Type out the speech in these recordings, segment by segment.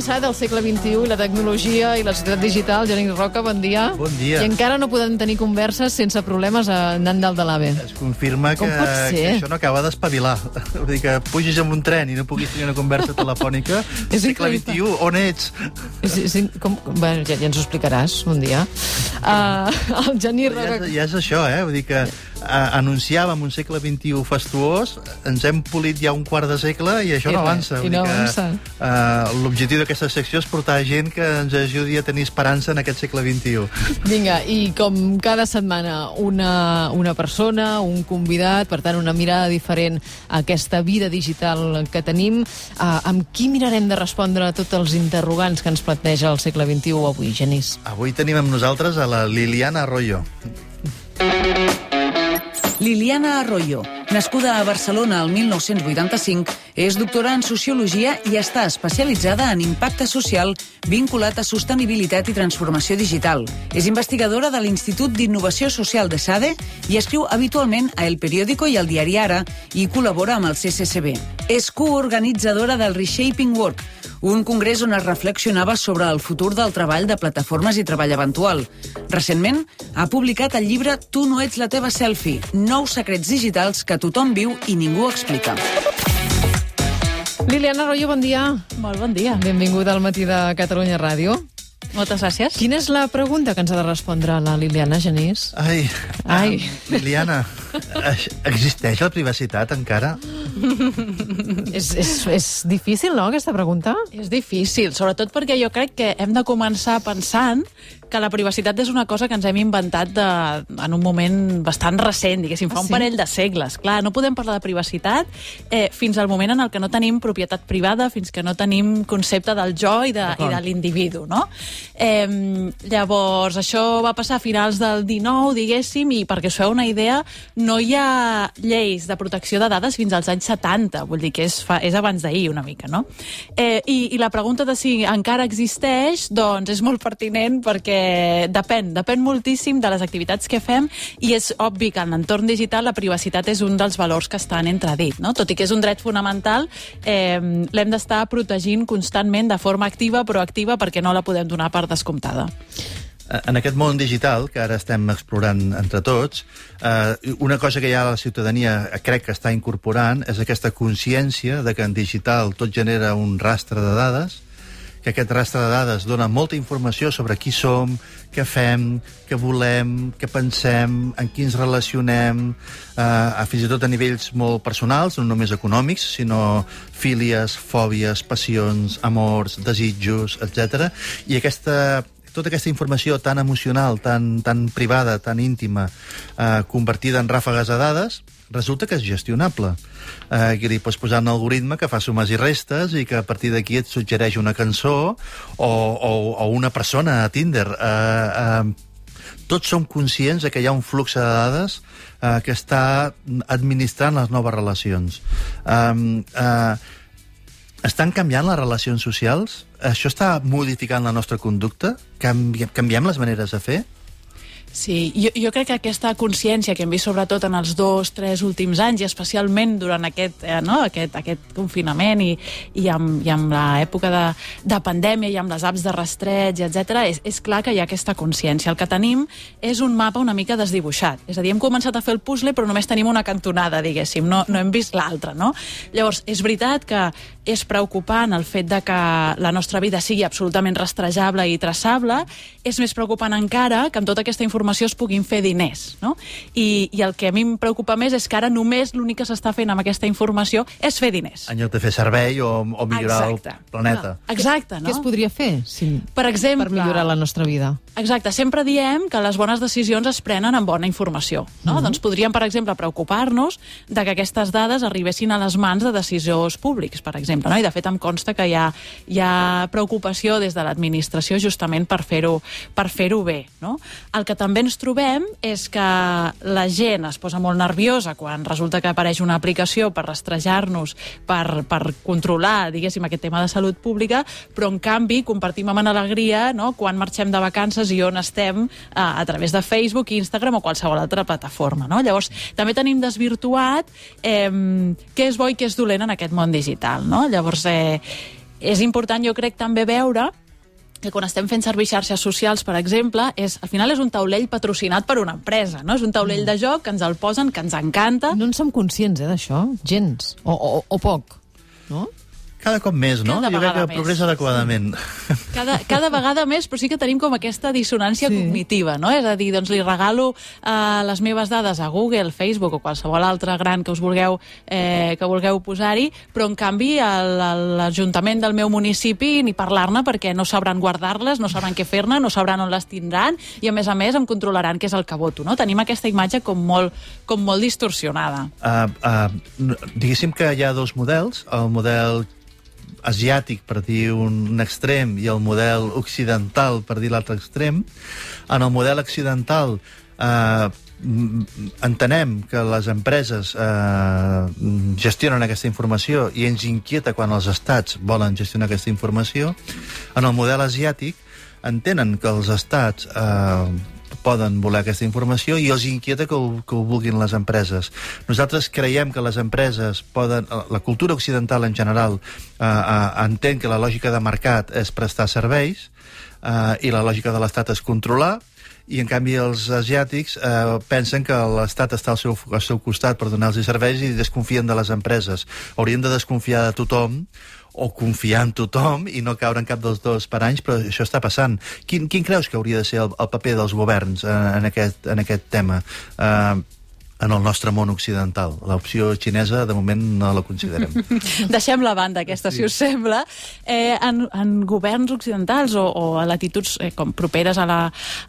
avançat el segle XXI i la tecnologia i la societat digital. Genís Roca, bon dia. Bon dia. I encara no podem tenir converses sense problemes anant dalt de l'AVE. Es confirma que, Com que això no acaba d'espavilar. Vull dir que puges amb un tren i no puguis tenir una conversa telefònica. És segle. XXI, on ets? Sí, sí, com, bueno, ja, ja ens ho explicaràs un dia. Uh, el Genís Ja Roca... és, ja és això, eh? Vull dir que anunciàvem un segle XXI fastuós, ens hem polit ja un quart de segle i això I no avança. i no avança. Uh, L'objectiu d'aquesta secció és portar gent que ens ajudi a tenir esperança en aquest segle XXI. Vinga, i com cada setmana una, una persona, un convidat, per tant una mirada diferent a aquesta vida digital que tenim, uh, amb qui mirarem de respondre a tots els interrogants que ens planteja el segle XXI avui, Genís? Avui tenim amb nosaltres a la Liliana Arroyo. Liliana Arroyo, nascuda a Barcelona el 1985, és doctora en Sociologia i està especialitzada en impacte social vinculat a sostenibilitat i transformació digital. És investigadora de l'Institut d'Innovació Social de SADE i escriu habitualment a El Periódico i al Diari Ara i col·labora amb el CCCB. És coorganitzadora del Reshaping Work, un congrés on es reflexionava sobre el futur del treball de plataformes i treball eventual. Recentment ha publicat el llibre Tu no ets la teva selfie, nou secrets digitals que tothom viu i ningú explica. Liliana Arroyo, bon dia. Molt bon dia. Benvinguda al matí de Catalunya Ràdio. Moltes gràcies. Quina és la pregunta que ens ha de respondre la Liliana, Genís? Ai, Ai. ah, Liliana, existeix la privacitat encara? és, és, és difícil, no, aquesta pregunta? És difícil, sobretot perquè jo crec que hem de començar pensant que la privacitat és una cosa que ens hem inventat de, en un moment bastant recent, diguéssim, fa Ah, un sí? parell de segles. Clar, no podem parlar de privacitat eh, fins al moment en el que no tenim propietat privada, fins que no tenim concepte del jo i de, i de l'individu, no? Eh, llavors, això va passar a finals del 19, diguéssim, i perquè us feu una idea, no hi ha lleis de protecció de dades fins als anys 70, vull dir que és, fa, és abans d'ahir una mica, no? Eh, i, I la pregunta de si encara existeix, doncs és molt pertinent perquè depèn, depèn moltíssim de les activitats que fem i és obvi que en l'entorn digital la privacitat és un dels valors que estan entredit, no? Tot i que és un dret fonamental, eh, l'hem d'estar protegint constantment de forma activa, proactiva, perquè no la podem donar per descomptada. En aquest món digital que ara estem explorant entre tots, eh, una cosa que ja la ciutadania crec que està incorporant és aquesta consciència de que en digital tot genera un rastre de dades, que aquest rastre de dades dona molta informació sobre qui som, què fem, què volem, què pensem, en qui ens relacionem, eh, fins i tot a nivells molt personals, no només econòmics, sinó fílies, fòbies, passions, amors, desitjos, etc. I aquesta tota aquesta informació tan emocional, tan, tan privada, tan íntima, eh, convertida en ràfegues de dades, resulta que és gestionable. Eh, que li pots posar un algoritme que fa sumes i restes i que a partir d'aquí et suggereix una cançó o, o, o una persona a Tinder. Eh, eh, tots som conscients de que hi ha un flux de dades eh, que està administrant les noves relacions. Um, eh, estan canviant les relacions socials? Això està modificant la nostra conducta? Canvi canviem les maneres de fer? Sí, jo, jo crec que aquesta consciència que hem vist sobretot en els dos, tres últims anys i especialment durant aquest, eh, no, aquest, aquest confinament i, i, amb, i amb l'època de, de pandèmia i amb les apps de rastreig, etc, és, és clar que hi ha aquesta consciència. El que tenim és un mapa una mica desdibuixat. És a dir, hem començat a fer el puzzle però només tenim una cantonada, diguéssim, no, no hem vist l'altra, no? Llavors, és veritat que és preocupant el fet de que la nostra vida sigui absolutament rastrejable i traçable, és més preocupant encara que amb tota aquesta informació es puguin fer diners, no? I, i el que a mi em preocupa més és que ara només l'únic que s'està fent amb aquesta informació és fer diners. En lloc de fer servei o, o millorar Exacte. el planeta. Exacte, no? Què es podria fer si, Per exemple... per millorar la nostra vida? Exacte, sempre diem que les bones decisions es prenen amb bona informació. No? Mhm. Doncs podríem, per exemple, preocupar-nos de que aquestes dades arribessin a les mans de decisors públics, per exemple. No? I de fet em consta que hi ha, hi ha preocupació des de l'administració justament per fer-ho per fer-ho bé. No? El que també ens trobem és que la gent es posa molt nerviosa quan resulta que apareix una aplicació per rastrejar-nos, per, per controlar, diguéssim, aquest tema de salut pública, però en canvi compartim amb alegria no? quan marxem de vacances i on estem a, a través de Facebook, Instagram o qualsevol altra plataforma. No? Llavors, també tenim desvirtuat eh, què és bo i què és dolent en aquest món digital. No? Llavors, eh, és important, jo crec, també veure que quan estem fent servir xarxes socials, per exemple, és, al final és un taulell patrocinat per una empresa, no? És un taulell de joc que ens el posen, que ens encanta. No en som conscients, eh, d'això? Gens. O, o, o poc, no? Cada cop més, no? Cada jo crec que més. progressa adequadament. Cada, cada vegada més, però sí que tenim com aquesta dissonància Sí. sí. cognitiva, no? És a dir, doncs li regalo eh, les meves dades a Google, Facebook o qualsevol altre gran que us vulgueu, eh, que vulgueu posar-hi, però en canvi l'Ajuntament del meu municipi ni parlar-ne perquè no sabran guardar-les, no sabran què fer-ne, no sabran on les tindran i a més a més em controlaran què és el que voto, no? Tenim aquesta imatge com molt, com molt distorsionada. Uh, uh, diguéssim que hi ha dos models, el model asiàtic, per dir un, extrem, i el model occidental, per dir l'altre extrem. En el model occidental eh, entenem que les empreses eh, gestionen aquesta informació i ens inquieta quan els estats volen gestionar aquesta informació. En el model asiàtic entenen que els estats eh, poden voler aquesta informació i els inquieta que ho, que ho vulguin les empreses. Nosaltres creiem que les empreses poden... eh, La cultura occidental en general eh, eh, entén que la lògica de mercat és prestar serveis eh, i la lògica de l'estat és controlar i en canvi els asiàtics eh, pensen que l'estat està al seu, al seu costat per donar-los serveis i desconfien de les empreses. Haurien de desconfiar de tothom o confiar en tothom i no caure en cap dels dos per anys, però això està passant. Quin, quin creus que hauria de ser el, el paper dels governs eh, en, aquest, en aquest tema? Eh, en el nostre món occidental. L'opció xinesa, de moment, no la considerem. Deixem la banda aquesta, sí. si us sembla. Eh, en, en governs occidentals o, o a latituds eh, com properes a la,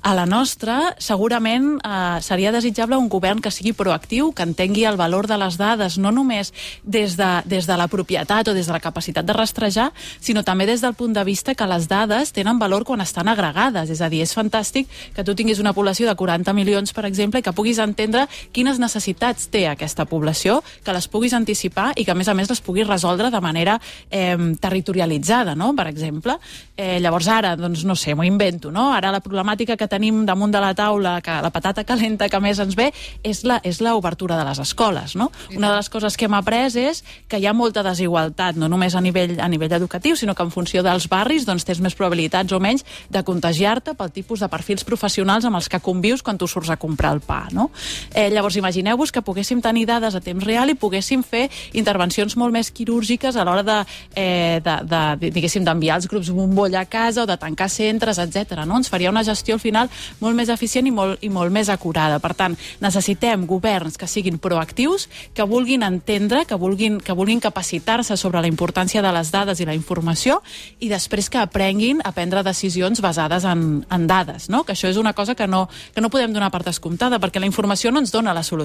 a la nostra, segurament eh, seria desitjable un govern que sigui proactiu, que entengui el valor de les dades, no només des de, des de la propietat o des de la capacitat de rastrejar, sinó també des del punt de vista que les dades tenen valor quan estan agregades. És a dir, és fantàstic que tu tinguis una població de 40 milions, per exemple, i que puguis entendre quines necessitats té aquesta població, que les puguis anticipar i que, a més a més, les puguis resoldre de manera eh, territorialitzada, no?, per exemple. Eh, llavors, ara, doncs, no sé, m'ho invento, no? Ara la problemàtica que tenim damunt de la taula, que la patata calenta que més ens ve, és la, és la obertura de les escoles, no? Una de les coses que hem après és que hi ha molta desigualtat, no només a nivell, a nivell educatiu, sinó que en funció dels barris doncs, tens més probabilitats o menys de contagiar-te pel tipus de perfils professionals amb els que convius quan tu surts a comprar el pa, no? Eh, llavors, imagineu-vos que poguéssim tenir dades a temps real i poguéssim fer intervencions molt més quirúrgiques a l'hora de, eh, de, de, diguéssim, d'enviar els grups bombolla a casa o de tancar centres, etc. No? Ens faria una gestió al final molt més eficient i molt, i molt més acurada. Per tant, necessitem governs que siguin proactius, que vulguin entendre, que vulguin, que vulguin capacitar-se sobre la importància de les dades i la informació i després que aprenguin a prendre decisions basades en, en dades, no? que això és una cosa que no, que no podem donar per descomptada, perquè la informació no ens dona la solució.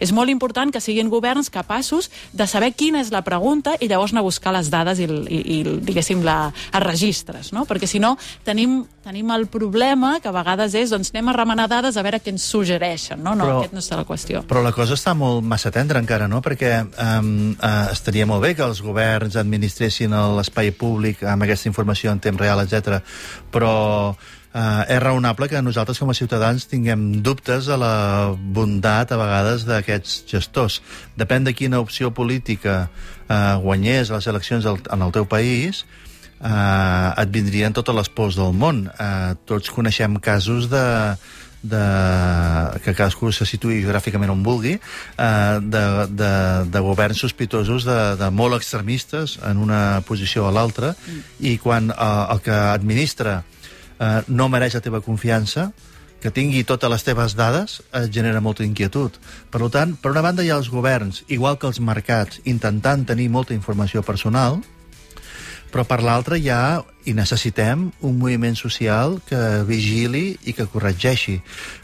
És molt important que siguin governs capaços de saber quina és la pregunta i llavors anar a buscar les dades i, i, i diguéssim, la, els registres, no? perquè si no tenim, tenim el problema que a vegades és doncs anem a remenar dades a veure què ens suggereixen. No, no, Però- aquest no és la qüestió. Però la cosa està molt massa tendra encara, no? Perquè um, uh, estaria molt bé que els governs administressin l'espai públic amb aquesta informació en temps real, etc. Però uh, és raonable que nosaltres com a ciutadans tinguem dubtes a la bondat a vegades d'aquests gestors. Depèn de quina opció política uh, guanyés les eleccions al- en el teu país, uh, et vindrien totes les pors del món. Uh, tots coneixem casos de, de, que cadascú se situï geogràficament on vulgui, eh, de, de, de governs sospitosos de, de molt extremistes en una posició o l'altra, mm. i quan eh, el que administra eh, no mereix la teva confiança, que tingui totes les teves dades et genera molta inquietud. Per tant, per una banda hi ha els governs, igual que els mercats, intentant tenir molta informació personal, però per l'altra hi ha, i necessitem, un moviment social que vigili i que corregeixi.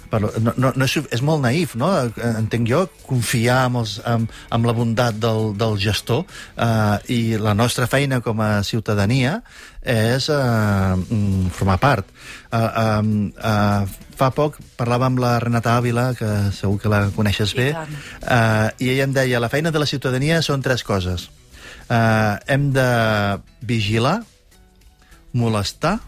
Però no, no, no és, és molt naïf, no? Entenc jo, confiar amb, els, amb, amb la bondat del, del gestor eh, i la nostra feina com a ciutadania és eh, mm, formar part. Eh, eh, eh, fa poc parlava amb la Renata Ávila, que segur que la coneixes bé, eh, i ella em deia la feina de la ciutadania són tres coses. Eh, hem de vigilar, molestar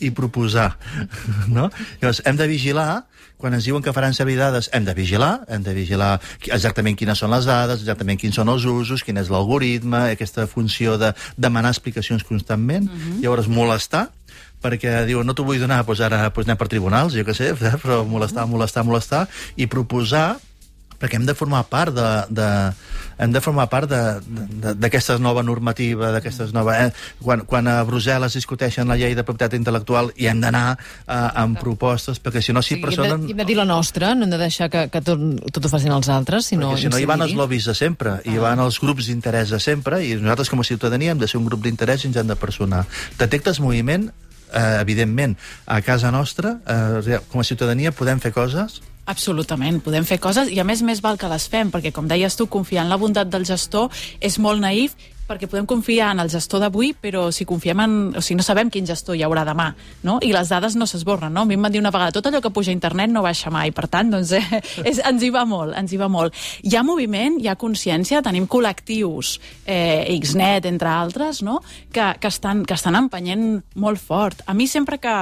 i proposar. No? Llavors, hem de vigilar, quan ens diuen que faran servir dades, hem de vigilar, hem de vigilar exactament quines són les dades, exactament quins són els usos, quin és l'algoritme, aquesta funció de demanar explicacions constantment, uh -huh. llavors molestar, perquè diuen no t'ho vull donar, doncs ara doncs anem per tribunals, jo què sé, però molestar, molestar, molestar, i proposar perquè hem de formar part de, de hem de formar part d'aquesta nova normativa, d'aquestes noves... Eh? Quan, quan a Brussel·les discuteixen la llei de propietat intel·lectual i hem d'anar eh, amb propostes, perquè si no, si sí, personen... Hem de, hem de dir la nostra, no hem de deixar que, que tot, tot ho facin els altres, sinó... Perquè si no hi van els lobbies de sempre, ah. hi van els grups d'interès de sempre, i nosaltres com a ciutadania hem de ser un grup d'interès i ens hem de personar. Detectes moviment, eh, evidentment, a casa nostra, eh, com a ciutadania podem fer coses. Absolutament, podem fer coses i a més més val que les fem, perquè com deies tu, confiar en la bondat del gestor és molt naïf perquè podem confiar en el gestor d'avui, però si confiem en... O sigui, no sabem quin gestor hi haurà demà, no? I les dades no s'esborren, no? A mi em van dir una vegada, tot allò que puja a internet no baixa mai, per tant, doncs, eh, és, ens hi va molt, ens hi va molt. Hi ha moviment, hi ha consciència, tenim col·lectius, eh, Xnet, entre altres, no?, que, que, estan, que estan empenyent molt fort. A mi sempre que,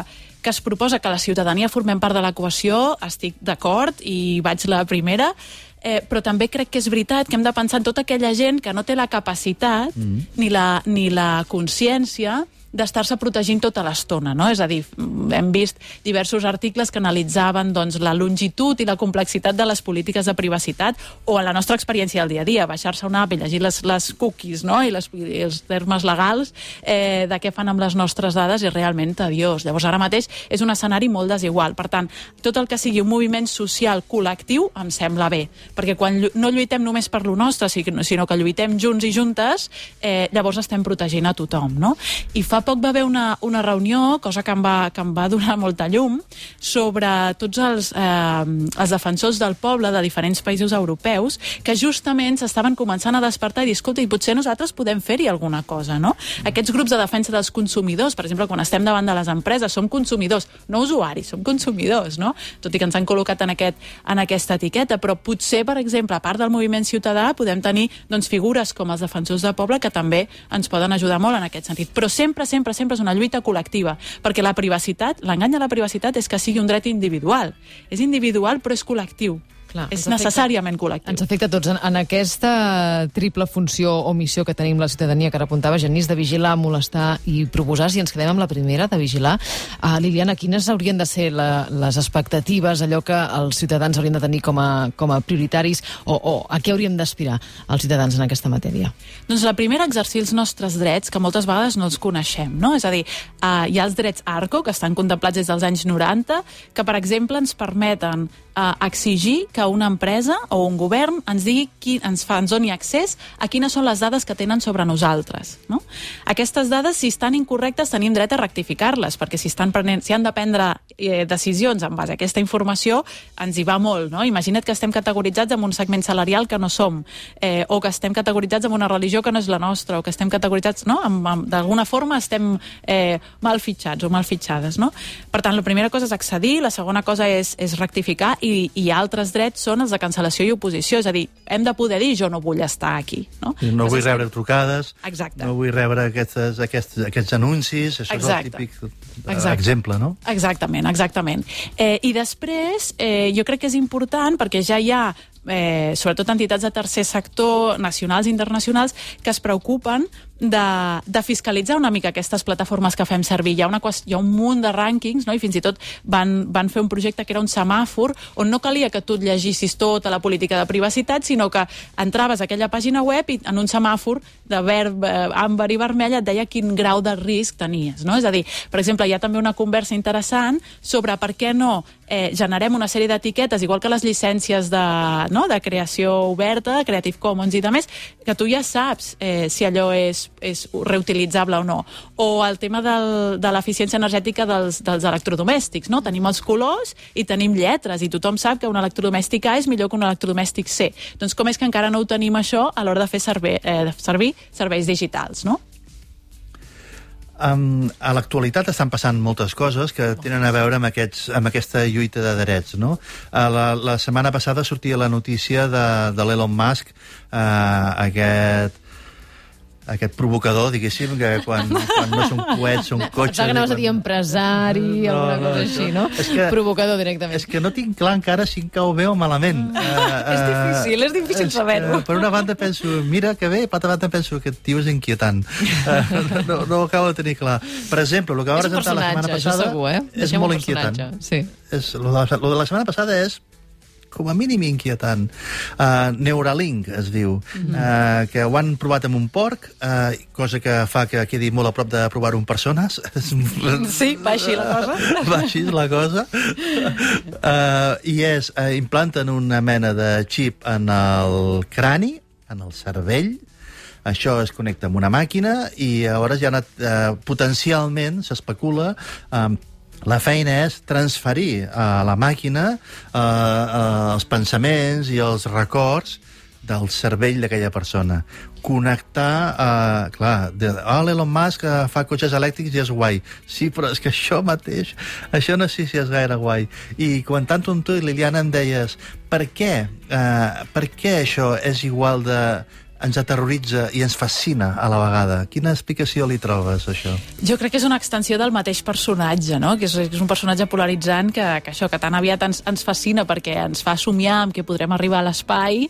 que es proposa que la ciutadania formem part de l'equació, estic d'acord i vaig la primera, eh, però també crec que és veritat que hem de pensar en tota aquella gent que no té la capacitat mm. ni, la, ni la consciència d'estar-se protegint tota l'estona, no? És a dir, hem vist diversos articles que analitzaven doncs, la longitud i la complexitat de les polítiques de privacitat o en la nostra experiència del dia a dia, baixar-se una app i llegir les, les cookies no? I, les, i els termes legals eh, de què fan amb les nostres dades és realment tediós. Llavors, ara mateix és un escenari molt desigual. Per tant, tot el que sigui un moviment social col·lectiu em sembla bé, perquè quan no lluitem només per lo nostre, sinó que lluitem junts i juntes, eh, llavors estem protegint a tothom, no? I fa poc va haver una, una reunió, cosa que em, va, que em va donar molta llum, sobre tots els, eh, els defensors del poble de diferents països europeus que justament s'estaven començant a despertar i dir, escolta, i potser nosaltres podem fer-hi alguna cosa, no? Aquests grups de defensa dels consumidors, per exemple, quan estem davant de les empreses, som consumidors, no usuaris, som consumidors, no? Tot i que ens han col·locat en, aquest, en aquesta etiqueta, però potser, per exemple, a part del moviment ciutadà, podem tenir doncs, figures com els defensors del poble que també ens poden ajudar molt en aquest sentit. Però sempre, sempre sempre, és una lluita col·lectiva, perquè la privacitat, l'engany a la privacitat és que sigui un dret individual. És individual, però és col·lectiu. Clar, és necessàriament col·lectiu. Ens afecta a tots. En, en aquesta triple funció o missió que tenim la ciutadania, que ara apuntava Genís, de vigilar, molestar i proposar, si ens quedem amb la primera, de vigilar, uh, Liliana, quines haurien de ser la, les expectatives, allò que els ciutadans haurien de tenir com a, com a prioritaris, o, o a què hauríem d'aspirar els ciutadans en aquesta matèria? Doncs la primera, exercir els nostres drets, que moltes vegades no els coneixem, no? És a dir, uh, hi ha els drets ARCO, que estan contemplats des dels anys 90, que, per exemple, ens permeten uh, exigir que una empresa o un govern ens digui qui ens fa, ens doni accés a quines són les dades que tenen sobre nosaltres. No? Aquestes dades, si estan incorrectes, tenim dret a rectificar-les, perquè si, estan prenent, si han de prendre eh, decisions en base a aquesta informació, ens hi va molt. No? Imagina't que estem categoritzats en un segment salarial que no som, eh, o que estem categoritzats en una religió que no és la nostra, o que estem categoritzats, no? d'alguna forma estem eh, mal fitxats o mal fitxades. No? Per tant, la primera cosa és accedir, la segona cosa és, és rectificar i, i altres drets són els de cancel·lació i oposició, és a dir, hem de poder dir jo no vull estar aquí. No, no vull rebre trucades, Exacte. no vull rebre aquestes, aquests, aquests anuncis, això Exacte. és el típic eh, Exacte. exemple, no? Exactament, exactament. Eh, I després, eh, jo crec que és important, perquè ja hi ha eh, sobretot entitats de tercer sector, nacionals i internacionals, que es preocupen de, de fiscalitzar una mica aquestes plataformes que fem servir. Hi ha, una, hi ha un munt de rànquings, no? i fins i tot van, van fer un projecte que era un semàfor on no calia que tu et llegissis tota la política de privacitat, sinó que entraves a aquella pàgina web i en un semàfor de verd, eh, àmbar i vermell et deia quin grau de risc tenies. No? És a dir, per exemple, hi ha també una conversa interessant sobre per què no eh, generem una sèrie d'etiquetes, igual que les llicències de, no? de creació oberta, Creative Commons i demés, que tu ja saps eh, si allò és és, reutilitzable o no. O el tema del, de l'eficiència energètica dels, dels electrodomèstics, no? Tenim els colors i tenim lletres, i tothom sap que un electrodomèstic A és millor que un electrodomèstic C. Doncs com és que encara no ho tenim això a l'hora de fer serve, eh, servir serveis digitals, no? Um, a l'actualitat estan passant moltes coses que tenen a veure amb, aquests, amb aquesta lluita de drets. No? Uh, la, la setmana passada sortia la notícia de, de l'Elon Musk, uh, aquest aquest provocador, diguéssim, que quan, quan no són coets, són cotxes... Pensava que anaves quan... a dir empresari, no, alguna cosa no, així, no? És que, Provocador directament. És que no tinc clar encara si em cau bé o malament. Uh, és difícil, és difícil saber-ho. Per una banda penso, mira que bé, per altra banda penso que aquest tio és inquietant. Uh, no, no ho acabo de tenir clar. Per exemple, el que va presentar la setmana passada segur, eh? és molt inquietant. Sí. És, lo, de la, lo de la setmana passada és com a mínim inquietant. Uh, Neuralink es diu, mm -hmm. uh, que ho han provat amb un porc, uh, cosa que fa que quedi molt a prop de provar-ho amb persones. Sí, va així la cosa. Va així la cosa. Uh, I és, uh, implanten una mena de xip en el crani, en el cervell, això es connecta amb una màquina i llavors ja ha anat, eh, potencialment s'especula eh, la feina és transferir a la màquina eh, eh, els pensaments i els records del cervell d'aquella persona. Connectar, eh, clar, de, oh, l'Elon Musk eh, fa cotxes elèctrics i és guai. Sí, però és que això mateix, això no sé si és gaire guai. I comentant amb tu, Liliana, em deies, per què, eh, per què això és igual de ens aterroritza i ens fascina a la vegada. Quina explicació li trobes, això? Jo crec que és una extensió del mateix personatge, no? que és, és un personatge polaritzant que, que això que tan aviat ens, ens fascina perquè ens fa somiar amb que podrem arribar a l'espai,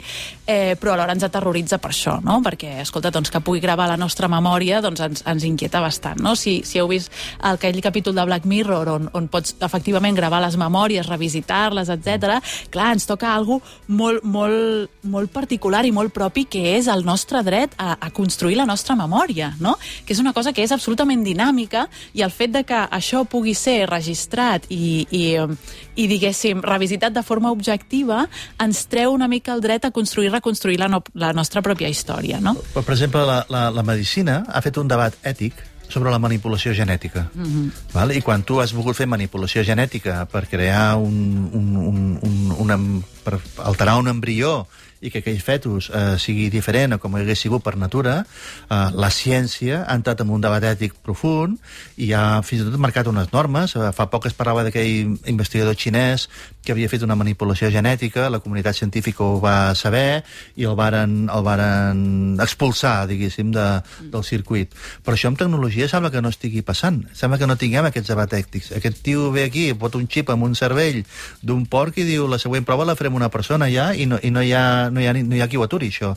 eh, però alhora ens aterroritza per això, no? perquè, escolta, doncs, que pugui gravar la nostra memòria doncs ens, ens inquieta bastant. No? Si, si heu vist aquell capítol de Black Mirror on, on pots efectivament gravar les memòries, revisitar-les, etc. clar, ens toca algo molt, molt, molt particular i molt propi que és el nostre dret a, a construir la nostra memòria, no? que és una cosa que és absolutament dinàmica i el fet de que això pugui ser registrat i, i, i diguéssim, revisitat de forma objectiva ens treu una mica el dret a construir i reconstruir la, no, la nostra pròpia història. No? Per, per exemple, la, la, la medicina ha fet un debat ètic sobre la manipulació genètica. Mm -hmm. val? I quan tu has volgut fer manipulació genètica per crear un, un, un, un, una, per alterar un embrió i que aquell fetus eh, sigui diferent o com hagués sigut per natura, eh, la ciència ha entrat en un debat ètic profund i ha fins i tot marcat unes normes. Eh, fa poc es parlava d'aquell investigador xinès que havia fet una manipulació genètica, la comunitat científica ho va saber i el varen, el varen expulsar, diguéssim, de, del circuit. Però això amb tecnologia sembla que no estigui passant. Sembla que no tinguem aquests debats ètics. Aquest tio ve aquí, pot un xip amb un cervell d'un porc i diu la següent prova la farem una persona ja i no, i no hi ha no hi ha, no hi ha qui ho aturi, això.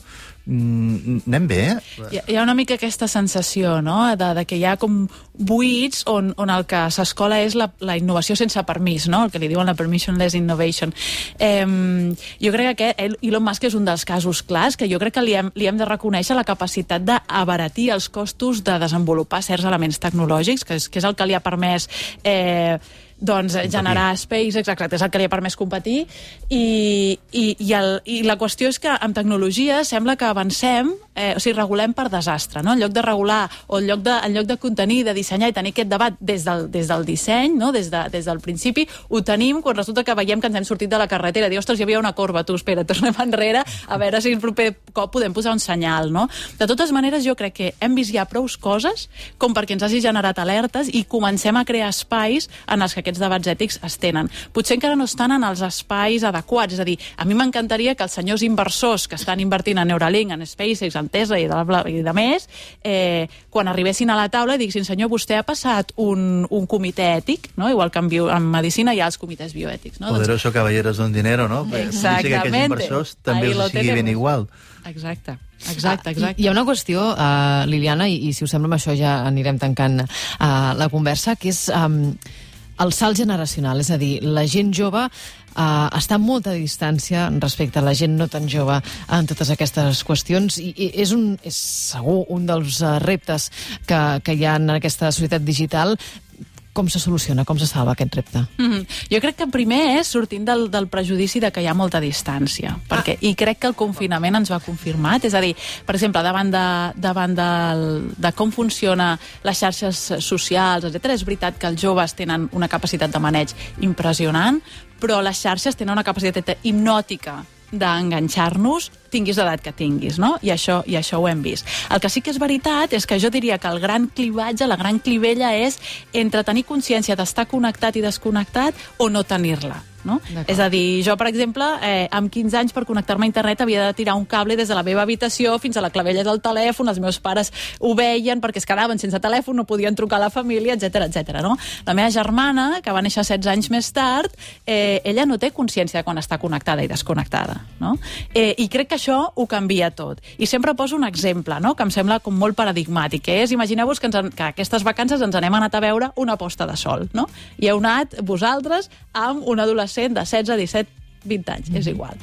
Mm, anem bé, eh? Hi, hi ha una mica aquesta sensació, no?, de, de que hi ha com buits on, on el que s'escola és la, la innovació sense permís, no?, el que li diuen la permissionless innovation. Eh, jo crec que aquest, Elon Musk és un dels casos clars que jo crec que li hem, li hem de reconèixer la capacitat d'abaratir els costos de desenvolupar certs elements tecnològics, que és, que és el que li ha permès... Eh, doncs, competir. generar SpaceX, exacte, és el que li ha permès competir, i, i, i, el, i la qüestió és que amb tecnologia sembla que avancem, eh, o sigui, regulem per desastre, no? En lloc de regular, o en lloc de, en lloc de contenir, de dissenyar i tenir aquest debat des del, des del disseny, no? des, de, des del principi, ho tenim quan resulta que veiem que ens hem sortit de la carretera, dir, ostres, hi havia una corba, tu, espera, tornem enrere, a veure si el proper cop podem posar un senyal, no? De totes maneres, jo crec que hem vist ja prou coses com perquè ens hagi generat alertes i comencem a crear espais en els que aquests debats ètics es tenen. Potser encara no estan en els espais adequats, és a dir, a mi m'encantaria que els senyors inversors que estan invertint en Neuralink, en SpaceX, en Tesla i de, i de més, eh, quan arribessin a la taula diguessin, senyor, vostè ha passat un, un comitè ètic, no? igual que en, bio, en medicina hi ha els comitès bioètics. No? Poderoso doncs... caballeros d'un dinero, no? Exactament. Que aquells inversors també els sigui ben igual. Exacte. Exacte, exacte. Hi ha una qüestió, uh, Liliana, i, i si us sembla amb això ja anirem tancant uh, la conversa, que és um, el salt generacional, és a dir, la gent jove uh, està a molta distància respecte a la gent no tan jove en totes aquestes qüestions. I, i és, un, és segur un dels uh, reptes que, que hi ha en aquesta societat digital com se soluciona, com se salva aquest repte? Mm -hmm. Jo crec que primer és sortint del, del prejudici de que hi ha molta distància, perquè, ah. i crec que el confinament ens ho ha confirmat, és a dir, per exemple, davant de, davant de, de com funciona les xarxes socials, etc. és veritat que els joves tenen una capacitat de maneig impressionant, però les xarxes tenen una capacitat hipnòtica d'enganxar-nos tinguis l'edat que tinguis, no? I això, I això ho hem vist. El que sí que és veritat és que jo diria que el gran clivatge, la gran clivella és entre tenir consciència d'estar connectat i desconnectat o no tenir-la. No? És a dir, jo, per exemple, eh, amb 15 anys per connectar-me a internet havia de tirar un cable des de la meva habitació fins a la clavella del telèfon, els meus pares ho veien perquè es quedaven sense telèfon, no podien trucar a la família, etc etc. no? La meva germana, que va néixer 16 anys més tard, eh, ella no té consciència de quan està connectada i desconnectada, no? Eh, I crec que això ho canvia tot. I sempre poso un exemple, no?, que em sembla com molt paradigmàtic, que és, imagineu-vos que, ens, en- que aquestes vacances ens n'hem anat a veure una posta de sol, no? I heu anat, vosaltres, amb un adolescent de 16, 17, 20 anys, és igual.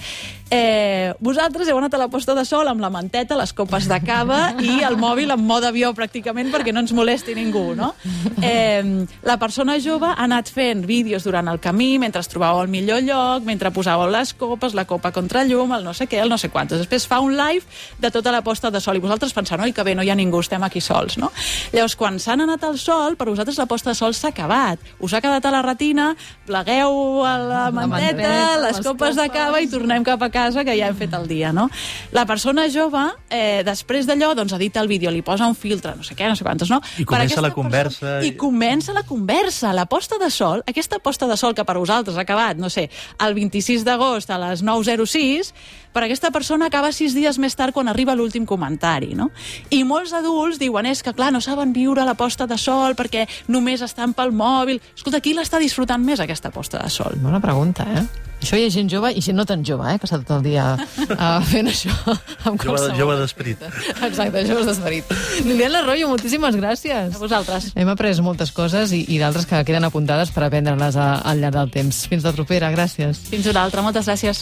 Eh, vosaltres heu anat a la posta de sol amb la manteta, les copes de cava i el mòbil en mode avió pràcticament perquè no ens molesti ningú, no? Eh, la persona jove ha anat fent vídeos durant el camí, mentre es trobàveu al millor lloc, mentre posàveu les copes, la copa contra llum, el no sé què, el no sé quantos. Després fa un live de tota la posta de sol i vosaltres penseu, oi, que bé, no hi ha ningú, estem aquí sols, no? Llavors, quan s'han anat al sol, per vosaltres la posta de sol s'ha acabat. Us ha quedat a la retina, plegueu a la manteta, manteta, les copes de cava i tornem cap a casa que ja hem fet el dia, no? La persona jove, eh, després d'allò, doncs edita el vídeo, li posa un filtre, no sé què, no sé quantos, no? I comença la conversa persona- i- I comença la conversa. La posta de sol, aquesta posta de sol que per vosaltres ha acabat, no sé, el 26 d'agost a les 9.06, per aquesta persona acaba sis dies més tard quan arriba l'últim comentari, no? I molts adults diuen, és que clar, no saben viure la posta de sol perquè només estan pel mòbil. Escolta, qui l'està disfrutant més, aquesta posta de sol? Bona pregunta, eh? Això hi ha gent jove i gent no tan jove, eh? Que està tot el dia uh, fent això amb Jove, jove d'esperit. Exacte, joves d'esperit. Liliana Arroyo, moltíssimes gràcies. A vosaltres. Hem après moltes coses i, i d'altres que queden apuntades per aprendre-les a- al llarg del temps. Fins la propera, gràcies. Fins una altra. Moltes gràcies.